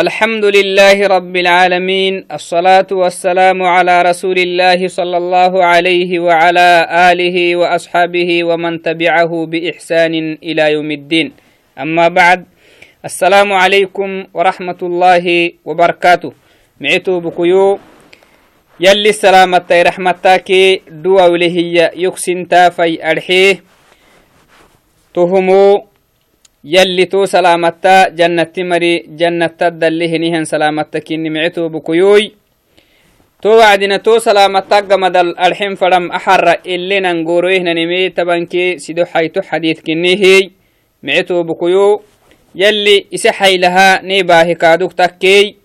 الحمد لله رب العالمين الصلاة والسلام على رسول الله صلى الله عليه وعلى آله وأصحابه ومن تبعه بإحسان إلى يوم الدين أما بعد السلام عليكم ورحمة الله وبركاته معتو بكيو يلي السلامة رحمتك دوا ولهي يكسن تافي أرحيه تهمو يلي تو سلامتا جنة مري جنة دلي هنيهن سلامتا كيني معتو بكيوي. تو وعدنا تو سلامتا قمد الحين فرم أحر اللي ننقوروه ننمي تبنكي سيدو حيتو حديث كيني هي. معتو بكيو. يلي إسحي لها نيباه كادوك تكي.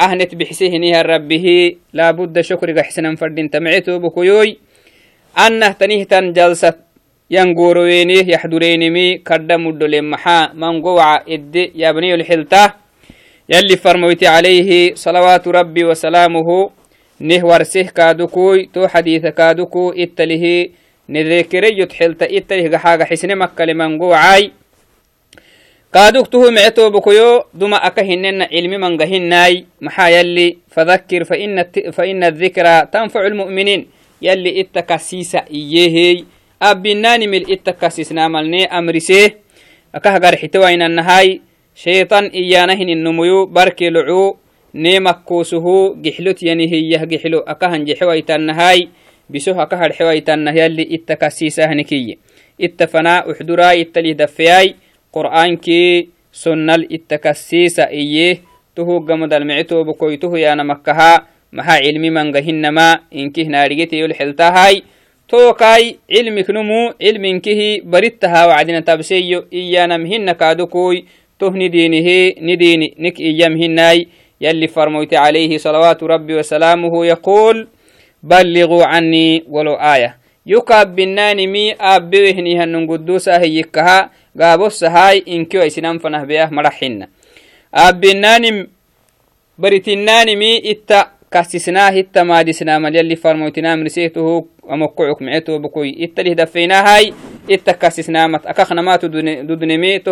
أهنت بحسيه نيها ربه لابد شكر حسنا فردين تمعتو بكيوي. Yangurowenih yaxdurenimi kadda muddolen maxa mangowaca edde yabniyolxilta yalli farmoyti وسلامه نه ورسه كادوكوي تو حديث كادوكو اتله نذكر يتحلت اتله حاجة حسن مكة لمن قوعاي كادوك تو معتو بكيو دما أكهنن علم من قهناي محا يلي فذكر فإن, فإن الذكرى تنفع المؤمنين. يلي اتكسيس إيهي. أبناني مل إتكاسسنا ملني أمرسيه أكه قرحتوا إن النهاي شيطان إيانهن النميو بركي لعو نيمك كوسه جحلت ينهي جحلو أكهن جحويت النهاي بسوه أكه الحويت النهاي اللي إتكاسيسه نكي إتفنا أحدرا إتلي دفياي قرآن كي سنة الإتكاسيسة إيه تهو قمد المعتو بكويته يانا مكها مها علمي من غهنما إنكه نارجتي يلحلتهاي توكاي علمك نمو علمكه بريتها وعدنا تبسيو إيانا مهن كادوكوي تهني دينه نديني نك إيامهناي يلي فرموت عليه صلوات ربي وسلامه يقول بلغوا عني ولو آية. يكاب بالناني مي أبوهني هنن قدوسا هيكها قابوس هاي إنكو إسنام فنه بيه مرحنا أبناني بريتناني مي إتا كاسسناه إتا مادسنا مال يلي فرموتنا مرسيته أمقعك معيتو بكوي. إتله دفينا هاي إتكاسسنا مت أكخنا ما تدنمي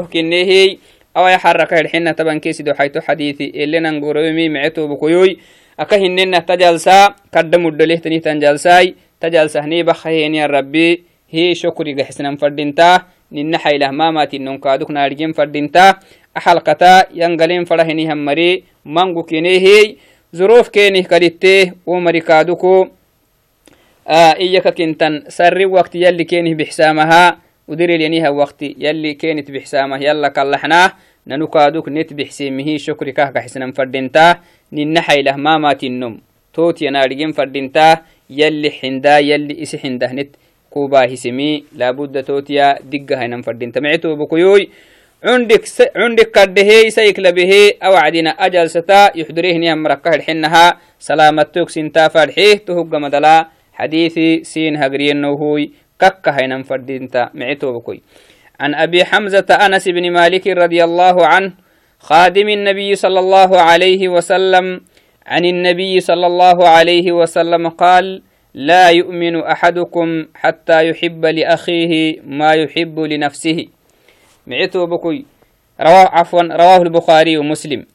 هي. أو يحرك الحين تبان كيسي دو حيتو حديثي. اللي ننقرومي معيتو بكوي أكهننا تجلسا قدموا الدليه تني تنجلساي. تجلسا هني بخيني الربي هي شكري قحسنا فردينتا نن حيلة ما ماتي ننكادوك نارجين فردينتا أحلقتا ينقلين فرهني همري. كيني هي. ظروف كيني كدته ومريكادوكو آه إياك كنتن سري وقت يلي كينه بحسامها ودري لينيها وقت يلي كينت بحسامه يلا كلحناه ننكادوك نت بحسيمه. شكري كهك حسنا فردنتا ننحي له ما مات النوم توت ينارجين فردنتا يلي حندا يلي إسي حندا نت كوبا هسمي لابد توتيا دقها ينم فردنتا معتو بكيوي عندك كده سيك لبه أو عدنا أجل ستا يحضره نيام مركه الحنها. سلامتك سنتا فرحيه تهق مدلا. حديثي سين هجرين نوهوي. كك هينم فردينتا. معتو بكوي عن أبي حمزة أنس بن مالك رضي الله عنه خادم النبي صلى الله عليه وسلم عن النبي صلى الله عليه وسلم قال لا يؤمن أحدكم حتى يحب لأخيه ما يحب لنفسه. معتو بكوي. رواه عفوا رواه البخاري ومسلم.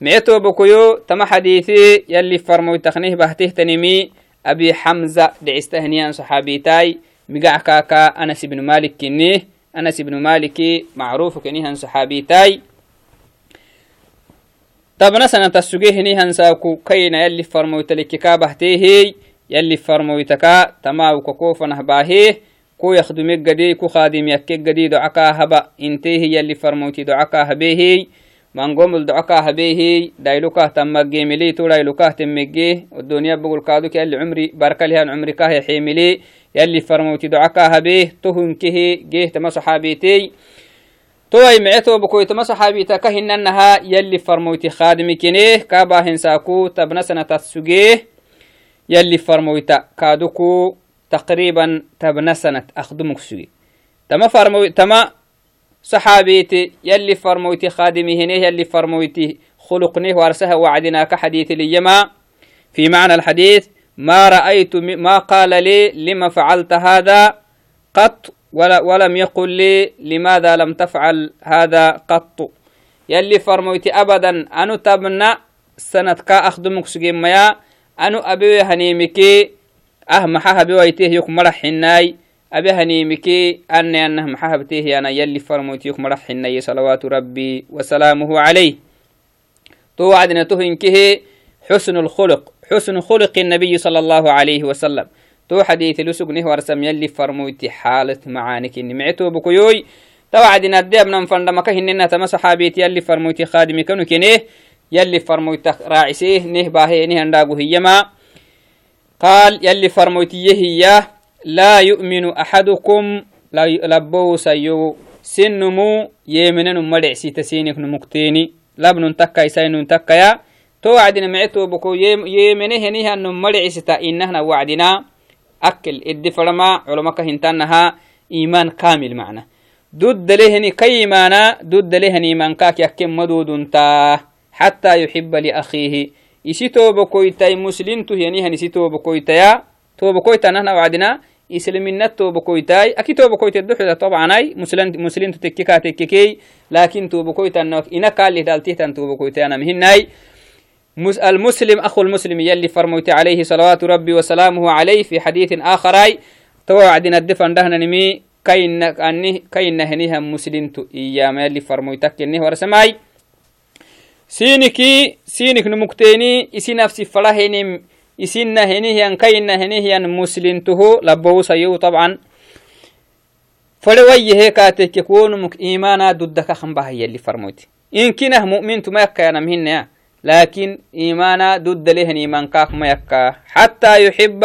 معتو بكويو تم حديثي يلي فرمو تخنيه بهته تنمي أبي حمزة دعستهنيان صحابيتاي مقع كاكا أنس بن مالك كنيه. أنس بن مالك معروف كنيهن صحابيتاي طبنا سنة تسجيه نيهن ساكو كينا يلي فرمويت لكيكا بهتيه يلي فرمويتكا تما وكوكوفا نهباهيه كو يخدمك قدي كو خادم يكك قدي دعكا هبا. انتيه يلي فرمويتي دعكا هبيه مانقوم دعكا هبيه دايلوكا تم جيملي تو دايلوكا تمجيه والدنيا بقول كادو يلي عمري بارك لها عمري كاه حيملي يلي فرموتي دعكا هبيه تهن كه جيه تما صحابيتي توي معتو بكوي تما صحابيتا كهننها يلي فرموتي تقريبا تبنا سنة أخدمك سجي تما فرموي تما صحابيتي يلي فرمويتي خادمي هنيه يلي فرمويتي خلقنيه وارسها وعدنا كحديث اليما في معنى الحديث ما رأيت ما قال لي لما فعلت هذا قط ولا ولم يقل لي لماذا لم تفعل هذا قط. يلي فرمويتي أبدا أنو تبنى سنة كا أخدمك سجيميا أنو أبي هنيمكي محاها بويته يك مرحناي أبي هنيمكي أني أنه محاها بتيه أنا يلي فرمويتي يك مرحناي صلوات ربي وسلامه عليه تو وعدنا تهنكه حسن الخلق حسن خلق النبي صلى الله عليه وسلم تو حديث لسقنه ورسم يلي فرمويتي حالة معانك إني معتو بكيوي توعدنا الديب ننفن لما كهننا تما صحابيتي يلي فرمويتي خادمي كانوا كنيه يلي فرمويتي راعسيه نه باهي نه انداغو هيما قال يلي فرمويتي هي لا يؤمن أحدكم لا لبو سيو سنمو يمنن مدعسي تسينك نمكتيني. لبن تكا يسين تكا يا. تو وعدنا معتو بكو يمنه هنيها نمدعسي إنهنا وعدنا. أكل إدي فرما علمك هنتانها إيمان كامل معنا. دود لهني كيمانا دود لهني من كاك يكم مدود حتى يحب لأخيه. Isi tobokoytai muslimtu hiyanihan isi tobokoytaya tobokoyta nahna wacdina isliminat tobokoytai aki tobokoyte duxuda طبعاي muslimtu tekkika tekkekey lakin tobokoytan ina tobokoytayana mihinai المسلم أخو المسلم يلي فرموت عليه صلوات ربي وسلامه عليه في حديث آخر توعدنا الدفن دهنا نمي كاين أني كاين هنيها مسلمت إيام يلي فرموتك إني ورسماي سينكي سينك نمكتيني إسي نفسي فلاهيني إسينا هنيهيان كاين هنيهيان مسلمته لبو سيو طبعا فلوي هيك تكون مك إيمانا ضدك خنبها يلي فرموتي إن كنه مؤمن تما يكا مهن لكن إيمانا ضد لهن إيمان كاك ما يكا حتى يحب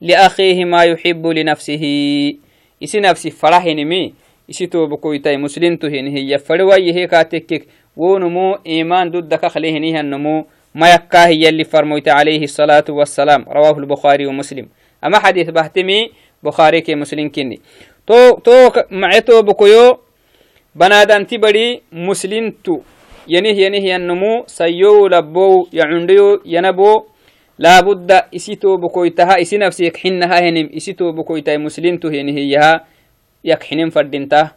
لأخيه ما يحب لنفسه isi nafsi farahinimi isi ونمو إيمان دود دكخليه نيها النمو. ما يكاه يلي فرمويت عليه الصلاة والسلام. رواه البخاري ومسلم. أما حديث بحتمي بخاري كي مسلم كني تو تو معتو بكويو. بنادان تبدي مسلم تو. ينه ينه النمو. سيو لبو يعنديو ينبو. لا بد إسيتو بكويتها. إسي نفسي يكحنها هنم. إسيتو بكويتها مسلم تو ينه يها. يكحنم فردينتا.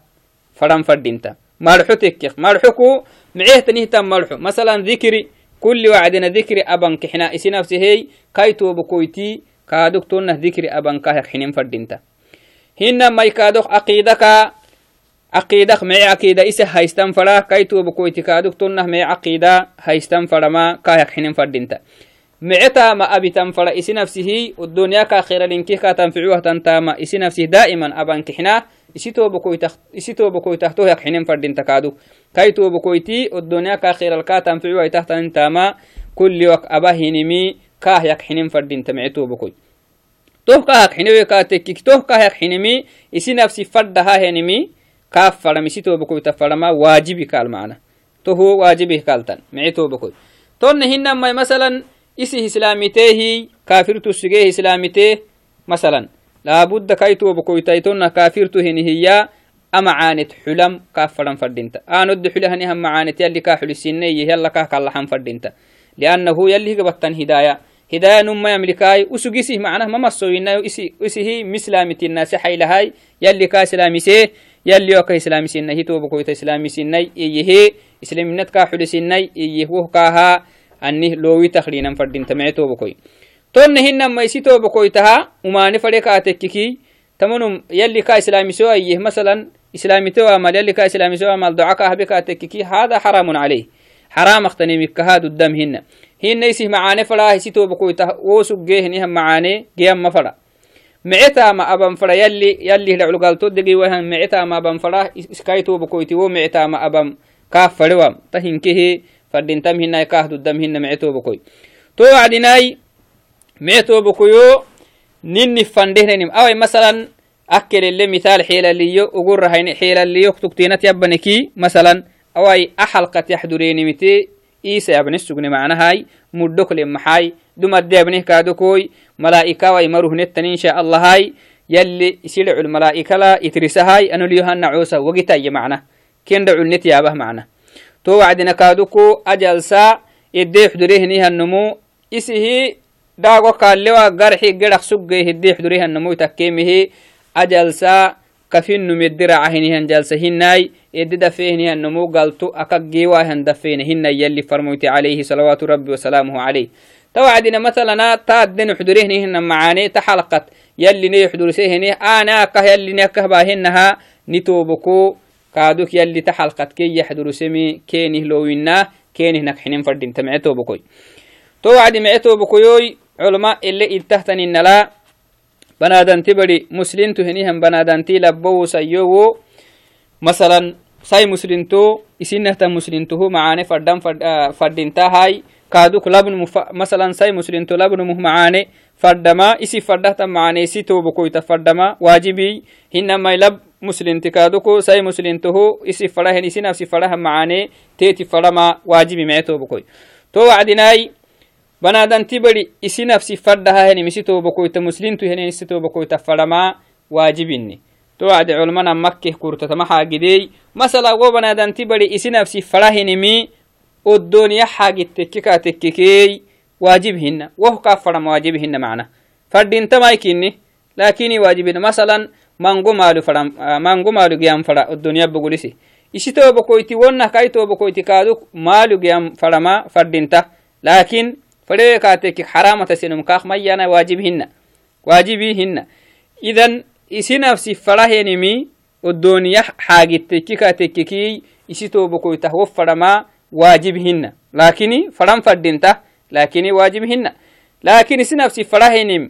فرام فردينتا. مرحو تكيخ مرحوكو micehtanihtan marxo masalan dhikri kulli wacdina dhikri abankixna isi nafsi hey kai tobokoyti kaadok tonah dhikri abanka yakxinin fadinta hina mai kaadok aqidaka عقيدة مع عقيدة إسه هايستان فرا. كاي توب كويتي كادوك تنه مع عقيدة هايستان فرا ما كايك حنين فردينتا. معتا ما أبي تنفر إسي نفسه والدنيا كاخيرا لنكي كاتنفعوه تنتاما إسي نفسه دائما أبان كحنا. إسي توبكوي تخت إسي توبكوي تحتوه يكحنين فردين تكادو كاي توبكويتي والدنيا كاخيرا الكاتنفعوه تحت انتاما كل وقت أباه نمي كاه يكحنين فردين تمعتو بكوي توه كاه حنوي كاتكك توه كاه حنمي إسي نفسي فردها هنمي كاف فرم إسي توبكوي تفرما واجبي كال معنا. توه واجبي كالتن معتو بكوي تون هنما مثلا isi islaamiteehi kaafirtu sigee islaamitee masalan laabudda kaituobokoytaitonna kaafirtu hinihiya amacaanet xulam kaaf fadhan fadhinta aanodde xulahanihan macaanet yalli kaa xulisineye yalla kaa kallahan fadhinta liannahu yalli higabattan hidaaya hidaaya numma yamlikaay usugisih macnah mamasoyinayo isihi mislaamitinase xaylahay yalli kaa islaamisee yalli oka islaamisinay hitobokoyta islaamisinay iyehe islaminad kaa xulisinay iyeh woh kaahaa anni lowi taklinan fadinta mece tobokoy tonna hinama isi tobokoytaha umani fade kaatekkiki tamanum yalli ka islamiso ayyeh masalan islamito amal yalli ka islamiso amal doca ka habe kaatekkiki hada haramun caleyh حرام أختني مكها ددام هن هن يسي معاني فلا يسي تو بكويتا وسوق هني هم معاني جيام مفلا معتا ما أبان فلا يلي يلي لعلو قال تدقي وهم معتا ما أبان فلا إسكايتو بكويتي ومعتا ما أبان كاف فلوام تهنكه فردينتم هنا كاه دم هنا معتو بكوي تو عدناي معتو بكويو نني فندهن نم أو مثلا أو أي أحلقة يحضريني متي إيسا يبني السجن معنا هاي مدوك لمحاي دم الدابنه كادوكوي ملائكة ويمروه نتن إن شاء الله هاي يلي يسيلع الملائكة لا يترسهاي أنو ليوهن عوسى وقتاي معنا كين دعو النت يابه معنا. to wacdina kaaduku ajalsa idee xudurehinihannumu isihi dhaago kaalewa garxi gedhaq suggey hidee xudurehannumuy takkeemihi ajalsa kafinu mediraca hinihan jalsa hinai edi dafehinihan nomu galtu akak giwahan dafena hina yalli farmoyti عليه صلوات ربي وسلامه عليه توعدنا مثلا تا الدين حضورهن هن معاني تحلقت يلي ني حضور سيهني أنا كه يلي نكه باهنها نتوبكو كادوك يلي تحلقت كي يحضر سمي كينه لوينا كينه نكحنين فردين تمعتو بكوي توعد معتو بكوي علماء اللي التهتن لا بنادن تبري مسلم تهنيهم بنادن تي لبو سيوو. مثلا ساي مسلم تو اسنه مسلم تو معاني فردان فردين هاي. كادوك لبن مف... مثلا ساي مسلم تو لبن مه معاني فردما إسي فردهتا معاني سي تو بكويتا فردما. واجبي هنما لب مسلم تكادوكو ساي مسلم تو إسي فرهن إسي نفسي فرها معاني تيتي فرما واجبي معتو بكوي. تو وعدناي بنادن تبري إسي نفسي فردها هني مسي تو بكويتا مسلم تو هني اسي تو بكويتا فرما واجبني تو وعد علمنا مكة كورتا ما حاجدي مثلا وبنادن تبري إسي نفسي فرهن مي. الدنيا حاجة تككا تككي. واجبهن. وهو كافر واجبهن معنا. فردين تمايكيني. لكن واجبهن مثلا مانغو مالو فرام مانغو مالو جيام فرا الدنيا بقوليسي. ishi toba koyti wonna kai toba koyti kaadu maalu giyam farama fardinta lakin xaramata sinum kaak mayyana waajib hinna waajibi hinna idan isi nafsi farahenimi odoniya xaagitteki kaatekeki isi toba koytah wo farama لكن فرم فردنته لكن واجبهن لكن سنفسي فرهنم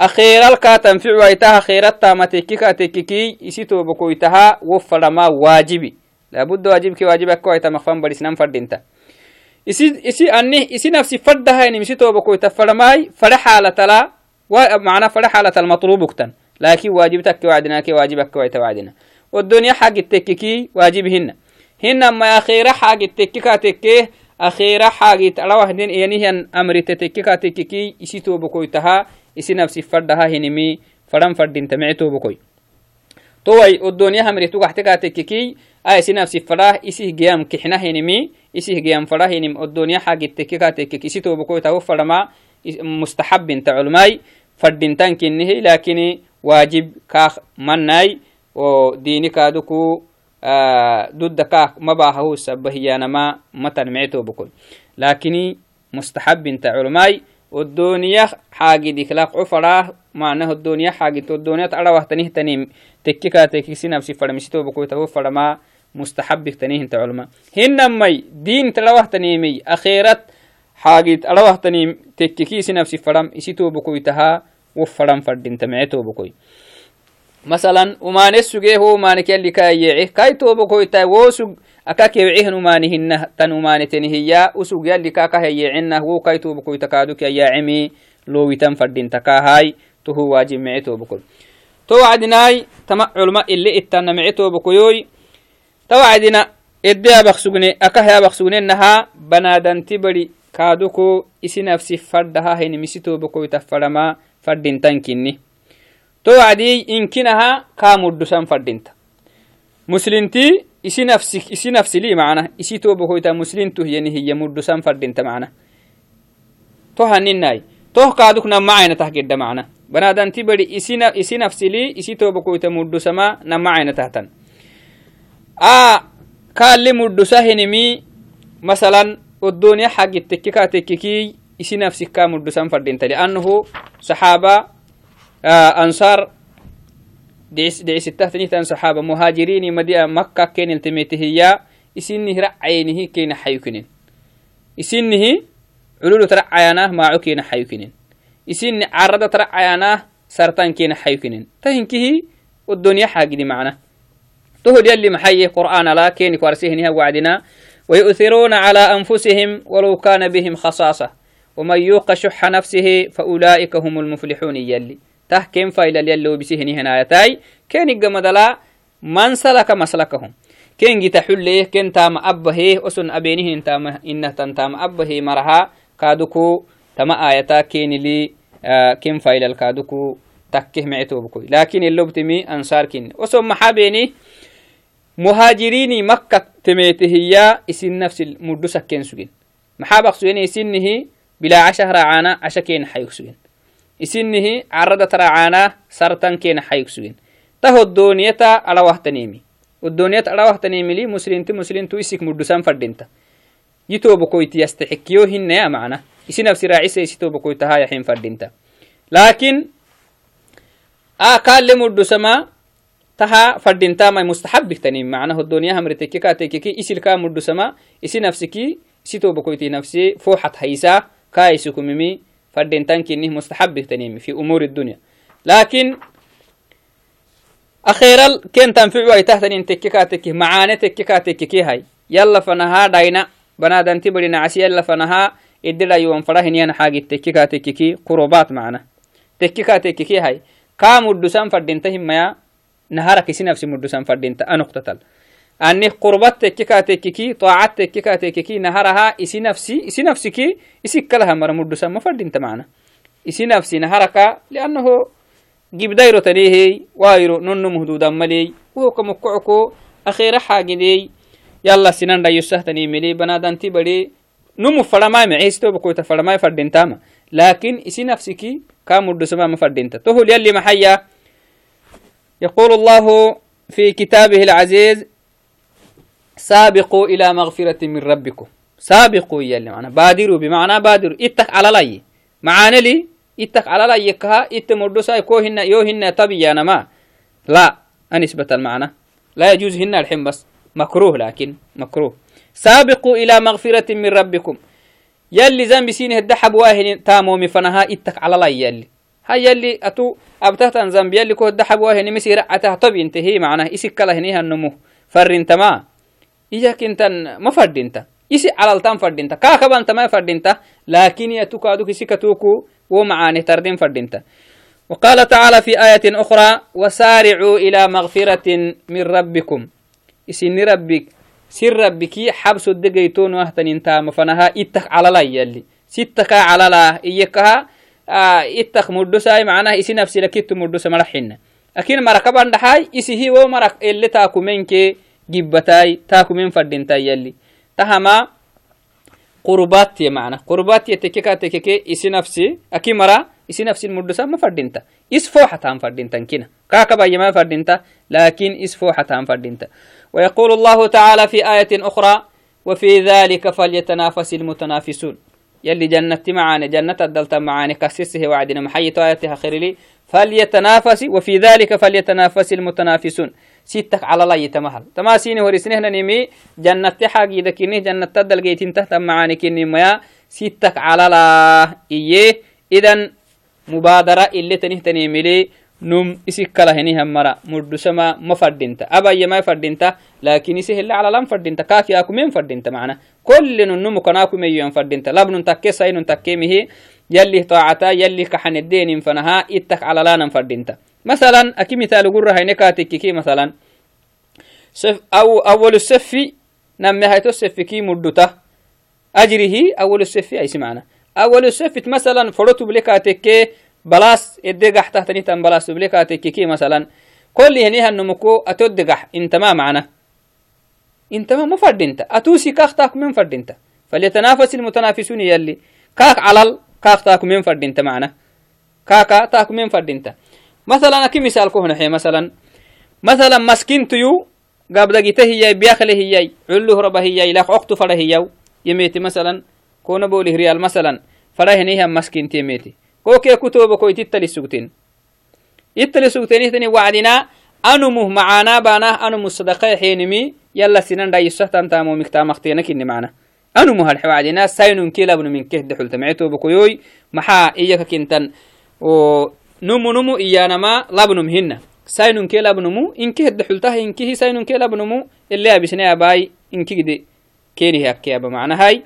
أخيرا الكا تنفع ويتها خيرا تامتككا تككي إسيتو بكويتها وفرما واجبي. لابد واجبك واجبك كويتا مخفان برسنان فردنته isi anni isi nafsi faddahaini misi tobakoyta farmai fara xaalatala macna fara xaalatal matlubuktan laakin waajibtakke wacdinake waajibake waita wacdina والدنيا حق التككي واجبهن hinama akhira xaagit tekkika tekke akhira xaagit alawahden iyanihian amrite tekkika tekkiki isi tobokoytaha isi nafsi faddaha hinimi fadan fadinta mici tobokoy towai odoniya hamritugaxteka tekkiki a isi nafsi fadah isih geyam kixna hinimi isih geyam fada hinim odoniya tekkik isi tobokoytaho fadama mustaxabinta culmai fadintan kinihi lakini waajib kaak mannai o dini kaaduku باهو سبهيانما متن معتو بكل لكن مستحب انت علماي والدنيا حاجة ديكلاق عفراه معناه الدنيا حاجة الدنيا تعالى وقتنيه تنيم. تكيكا تكيسي نفسي فرمشتو بكوي تهو فرما مستحب تنيه انت علماء. هنمي دين تلوه تنيمي أخيرت حاجة ألوه تنيم تكيكيسي نفسي فرم إسيتو بكوي تها وفرم فردين تمعتو بكوي. مثلا وماني سجيه هو ماني كاللي كايعه كاي توبو كويتا وسج أكاك يوعيه ومانهن تن وماني تنهيا وسج ياللي كاكا هيعنا هو كاي توبو كويتا كادوك يا عمي لو يتم فردين تكاهاي. تهو واجب معي توبو كل توعدناي تمع علماء اللي اتنا معي توبو كيوي توعدنا إديا بخسوغني أكاها بخسوغني إنها بنادن تبري كادوكو إسي نفسي فردها هيني مسي توبو كويتا فرما فردين تنكيني wacdii inkinaha kaamuddusan fadhinta muslintii isi nafsi isi nafsili macna isi tobokoyta muslintuh yeni hiya muddusan fadhinta macna to haninai toh kaaduk nammacaynatah gedda macna banadanti badi isi nafsili isi tobokoyta muddusama nammacaynatahtan a kaalli muddusa hinimi masalan oddooniya xagittekki kaatekkiki isi nafsi kaa muddusan fadhinta liannahu saxaaba أنصار دعس دعس التهتنيتان صحابة مهاجرين مدينة مكة كين التميته هي إسنه رعينه كين حيوكنين إسنه علول عرض ترعياناه سرطان كين حيوكنين تهنكه والدنيا حاجدي معنا. تهد يلي محيي قرآن لا كين كوارسيهنها وعدنا ويؤثرون على أنفسهم ولو كان بهم خصاصة. ومن يوق شح نفسه فأولئك هم المفلحون يلي. تح كم فايل يلو بسهني هنايتاي كين الجمدلا من سلك مسلكهم. كين جيت حليه كين تام أبه أسن أبينه إن تام إنه تنتام أبه مرها. كادوكو تما آيتا كين لي آه كم فايل الكادوكو تكه معتو بكوي لكن اللي بتمي أنصار كين أسن محابيني مهاجريني مكة تميته هي اسم نفس المدوسة كين سجين محابق سجين إسنه بلا عشر عانا عشا كين حيوك سجين isinihi carada taracaana sartan keena xayug sugin تهو الدنيا أروه تنيمي والدنيا أروه تنيمي لي مسلم مسلم تويسك مدسان فردينتا يتوب كويت يستحكيو هن يا معنا. نفسي راعيسة يسيتوب كويت هاي حين فردينتا لكن آه قال لمدسما تها فردينتا ما مستحب تنيم معناه الدنيا همرتك كاتك إسي الكا مدسما إسي نفسكي إسيتوب كويت نفسي فوحت هيسا كايسكم ممي فردينتان كنه مستحب تنيم في أمور الدنيا لكن أخيرا كن تنفع ويتهتن تككاتك معاني تككاتك هاي يلا فنها داينا يوم فرهن ين حاجة تككاتك قربات معنا. تككاتك هاي. كام الدسان فردينتهم ما نهارك سي نفسي مدسان فردينت أنقتتل أني قربت تككاتك طاعت تككاتك نهارها إسي نفسي إسي نفسك إسي كلها مر مدسان ما فردينت معنا. إسي نفسي نهارك لأنه gibdayro tanehey wayro nonno muhdudan maley woka mukocko akhira xaagidey yalla sinan dhayosahtani نمو فرما معيس تو بكوتا فرما فردين تاما. لكن إسي نفسك كامو الدسما مفردين تا. تهو ليالي محيا. يقول الله في كتابه العزيز سابقوا إلى مغفرة من ربكم. سابقوا يلي معنا. بادروا بمعنى بادروا. إتك على لي. معاني لي. إتك على لاي كها إت مردوسا يكوهن يوهن طبيعنا ما لا أنسبة المعنى. لا يجوز هنا الحين بس. مكروه لكن مكروه. سابقوا إلى مغفرة من ربكم. يلي زنب سينه الدحب واهن تامو مفنها إتك على الله يلي. هاي يلي أتو أبتهت زنب يلي كو الدحب واهن مسير أته طب انتهي معناه إسك كله هنيها النمو. فرنت ما. إياك انت ما فردنت إسي على التام فردنت كاكبا انت ما فردنت لكن يتوكا دوك سكتوكو ومعاني تردين فردينتا وقال تعالى في آية أخرى وسارعوا إلى مغفرة من ربكم. إسن ربك سر ربك حبس الدقيتون وهتن انتا مفنها اتك على لا يلي ستك على لا إيكها آه اتك مدوسا معناها إسي نفسي لكيت مدوسا مرحين أكين مركبا دحاي إسي هو مرك اللي تاكو منك جبتاي تاكو من فردينتا يلي تهما قربات معنا قربات يتكيكا تكيكي إسي نفسي أكي مرا إسي نفسي المدسة ما فردينتا إس فوحة هم فردينتا كنا كاكبا يما فردينتا لكن إس فوحة هم فردينتا ويقول الله تعالى في آية أخرى وفي ذلك فليتنافس المتنافسون. يلي جنة معاني جنة الدلتا معاني كسسه وعدنا محيط آياتها خير لي. فليتنافس وفي ذلك فليتنافس المتنافسون. ستك على الله يتمهل. تماسيني ورسنه نمي جنة حاجي دكيني جنة جيتين تحت معاني كني ميا. ستك على الله إيه إذن مبادرة اللي تنهتني ملي لكن إسه اللي على لم فردينتا. كاكي أكو من فردينتا معنا. كل نم كناكو ميون فردينتا. لبن تكي سين تكي مهي. يلي طاعتا يلي كحن الدين فنها. إتك على لانا فردينتا. مثلا أكي مثال قرة هاي نكاتك مثلا. سف أو أول السف نم هاي السف كي مدته أجره أول السف أي سمعنا أول السف مثلا فرطو بلكاتك بلاس إدقح تحتني تن بلاس بلكاتك كي مثلا. كل هنيها النمكو أتدقح انت ما معنا. انت ما مفرد انت. أتوسي كاختاك من فرد انت. فليتنافس المتنافسون يلي. كاك علل كاك تاك من فرد انت معنا. كاكا تاك من فرد انت. مثلا أكي مثال كهنا حي مثلا. مثلا مسكين تيو قبل جيته هي بياخله هي علو ربه هي لك أخت فره هي يميتي مثلا. كون بولي ريال مثلا. فره هنيها مسكين تيميتي. كوكي كتب كويت التلي سوتين التلي سوتين تاني وعدنا أنمه معانا بانا أنمو الصدقاء حينمي يلا سنان دا يسحتان تامو مكتا مختينك إني معنا أنمو هالحوادنا ساينون كيلا بنو من كهد حلت معيتو بكويوي محا إياك كنتن. و numu numu iyanama labnum sainun ke labnumu inki hedde xultaha inkihi sainun ke labnumu ele abisne abai inkigide kenihi akkeaba macnahay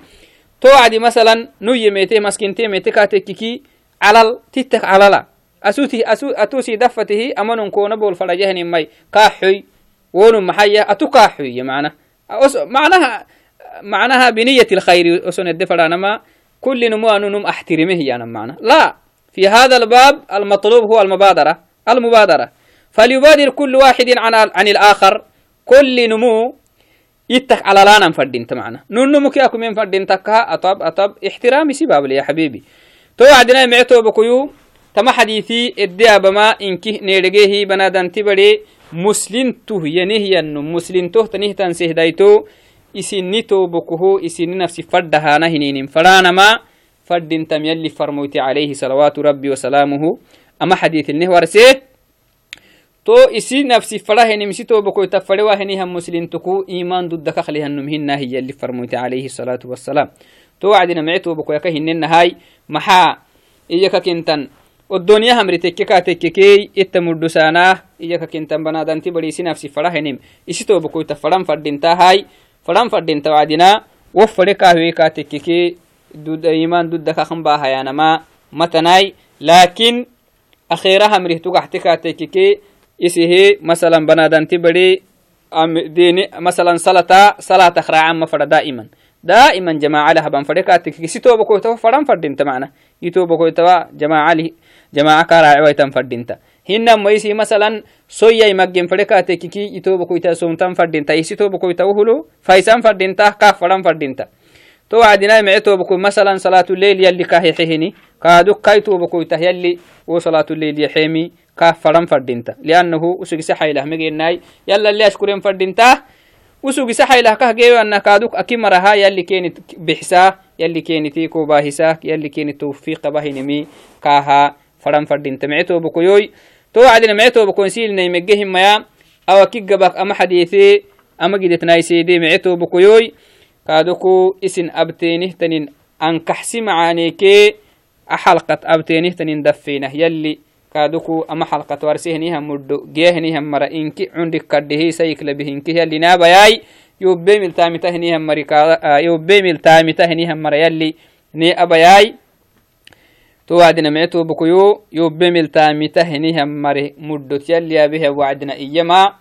to wacdi masalan nu yemete maskinte mete katekiki calal tittak calala asuti asu atusi dafatihi amanun kona bol farajahanimai kaaxoy wonum maxaya atu kaaxoye macna macnaha معناها بنية الخير وسن الدفرانما كل نمو أنو نم أحترمه يعني معنى لا في هذا الباب المطلوب هو المبادرة المبادرة فليبادر كل واحد عن عن الآخر كل نمو يتك على لانا فردين تمعنا نون نمو كي أكو من فردين تكها أطب أطب احترامي سباب يا حبيبي تو عدنا معتو بكيو tama xadiiثi edde abama inki needhegehi banadanti bade muslintuh yanihyanno muslintoh tanihtan sehdayto isini tobokoho isini nafsi fadahana hininin fadhanama fadintam yalli farmoyti عليه صلوات ربي وسلامه أما حديث النه ورسيه تو isi nafsi farahenim isi tobakoyta farewaheniham muslintuku iman dudaka khalihanum hinna hiya اللي فرموت عليه الصلاة والسلام تو وعدنا معي tobakoyaka hinenahai maxaa iyaka kintan الدنيا همري تككا تككي اتمردسانا إياك كنتن بنادنتي بريسي نفسي فرحنم إسي توبكويتا فرم فردنتا هاي. فرم فردنتا وعدنا وفرقا هويكا تككي دود إيمان دود دكا خنبا هيانما متناي. لكن أخيرا همري تقحتكا تككي إسيه مثلا بنادنتي بري ديني مثلا صلاة صلاة أخرى عامة فرا دائما دائما جماعة لها بان فريكاتك سيتو بكويتو فران فردينتا معنا. يتو بكويتو جماعة لي جماعة كارا عويتان فردينتا هنا ميسي مثلا سويا يمجن فريكاتك كي يتو بكويتا سومتان فردينتا يسيتو بكويتا وهلو. فايسان فردينتا كاف فران فردينتا تو عدنا معتو بكو مثلا صلاة الليل يلي كاهي حهني كادو كايتو بكويتا يلي. وصلاة الليل يحيمي كاف فران فردينتا لأنه وسوكي سحي له مجيناي يلا اللي أشكرين فردينتا وسوق سحي له كه جيو أن كادوك أكيم رها يلي كانت بحسا يلي كانت تيكو باهسا يلي كانت توفيق باهنمي كاها فرم فردين. تمعتو بكويوي تو عدنا معتو بكون سيل نيمجهم ميا أو كيك جبك أما حديثي أما جدت نايسيدي معتو بكويوي كادوكو إسن أبتينه كادوكو أما حلقة ورسيهنيها مدو جيهنيها مرا إنكي عندك كده سيك لبهنكي يلي نابا ياي يوبي ملتامي تهنيها مريكا يوبي ملتامي تهنيها مرا يلي ني أبا ياي تو وعدنا معتو بكيو يوبي ملتامي تهنيها مري مدو يلي بها وعدنا إيما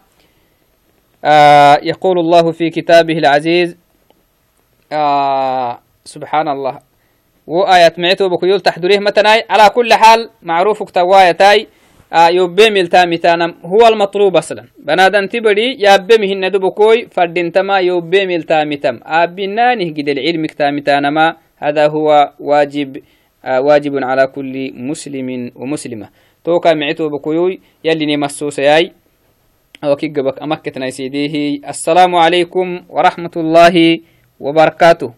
آه يقول الله في كتابه العزيز آه سبحان الله وآية معتو بكيول تحضريه متناي. على كل حال معروف كتواية تاي. آه يوبي ملتا متانم هو المطلوب أصلا. بنادن تبري يابي مهن دبكوي فردين تما يوبي ملتا متم آبنا نهجد العلم كتا متانما هذا هو واجب آه واجب على كل مسلم ومسلمة. توكا معتو بكيوي يلي نمسو سياي. وكيك بك أمكتنا سيديه السلام عليكم ورحمة الله وبركاته.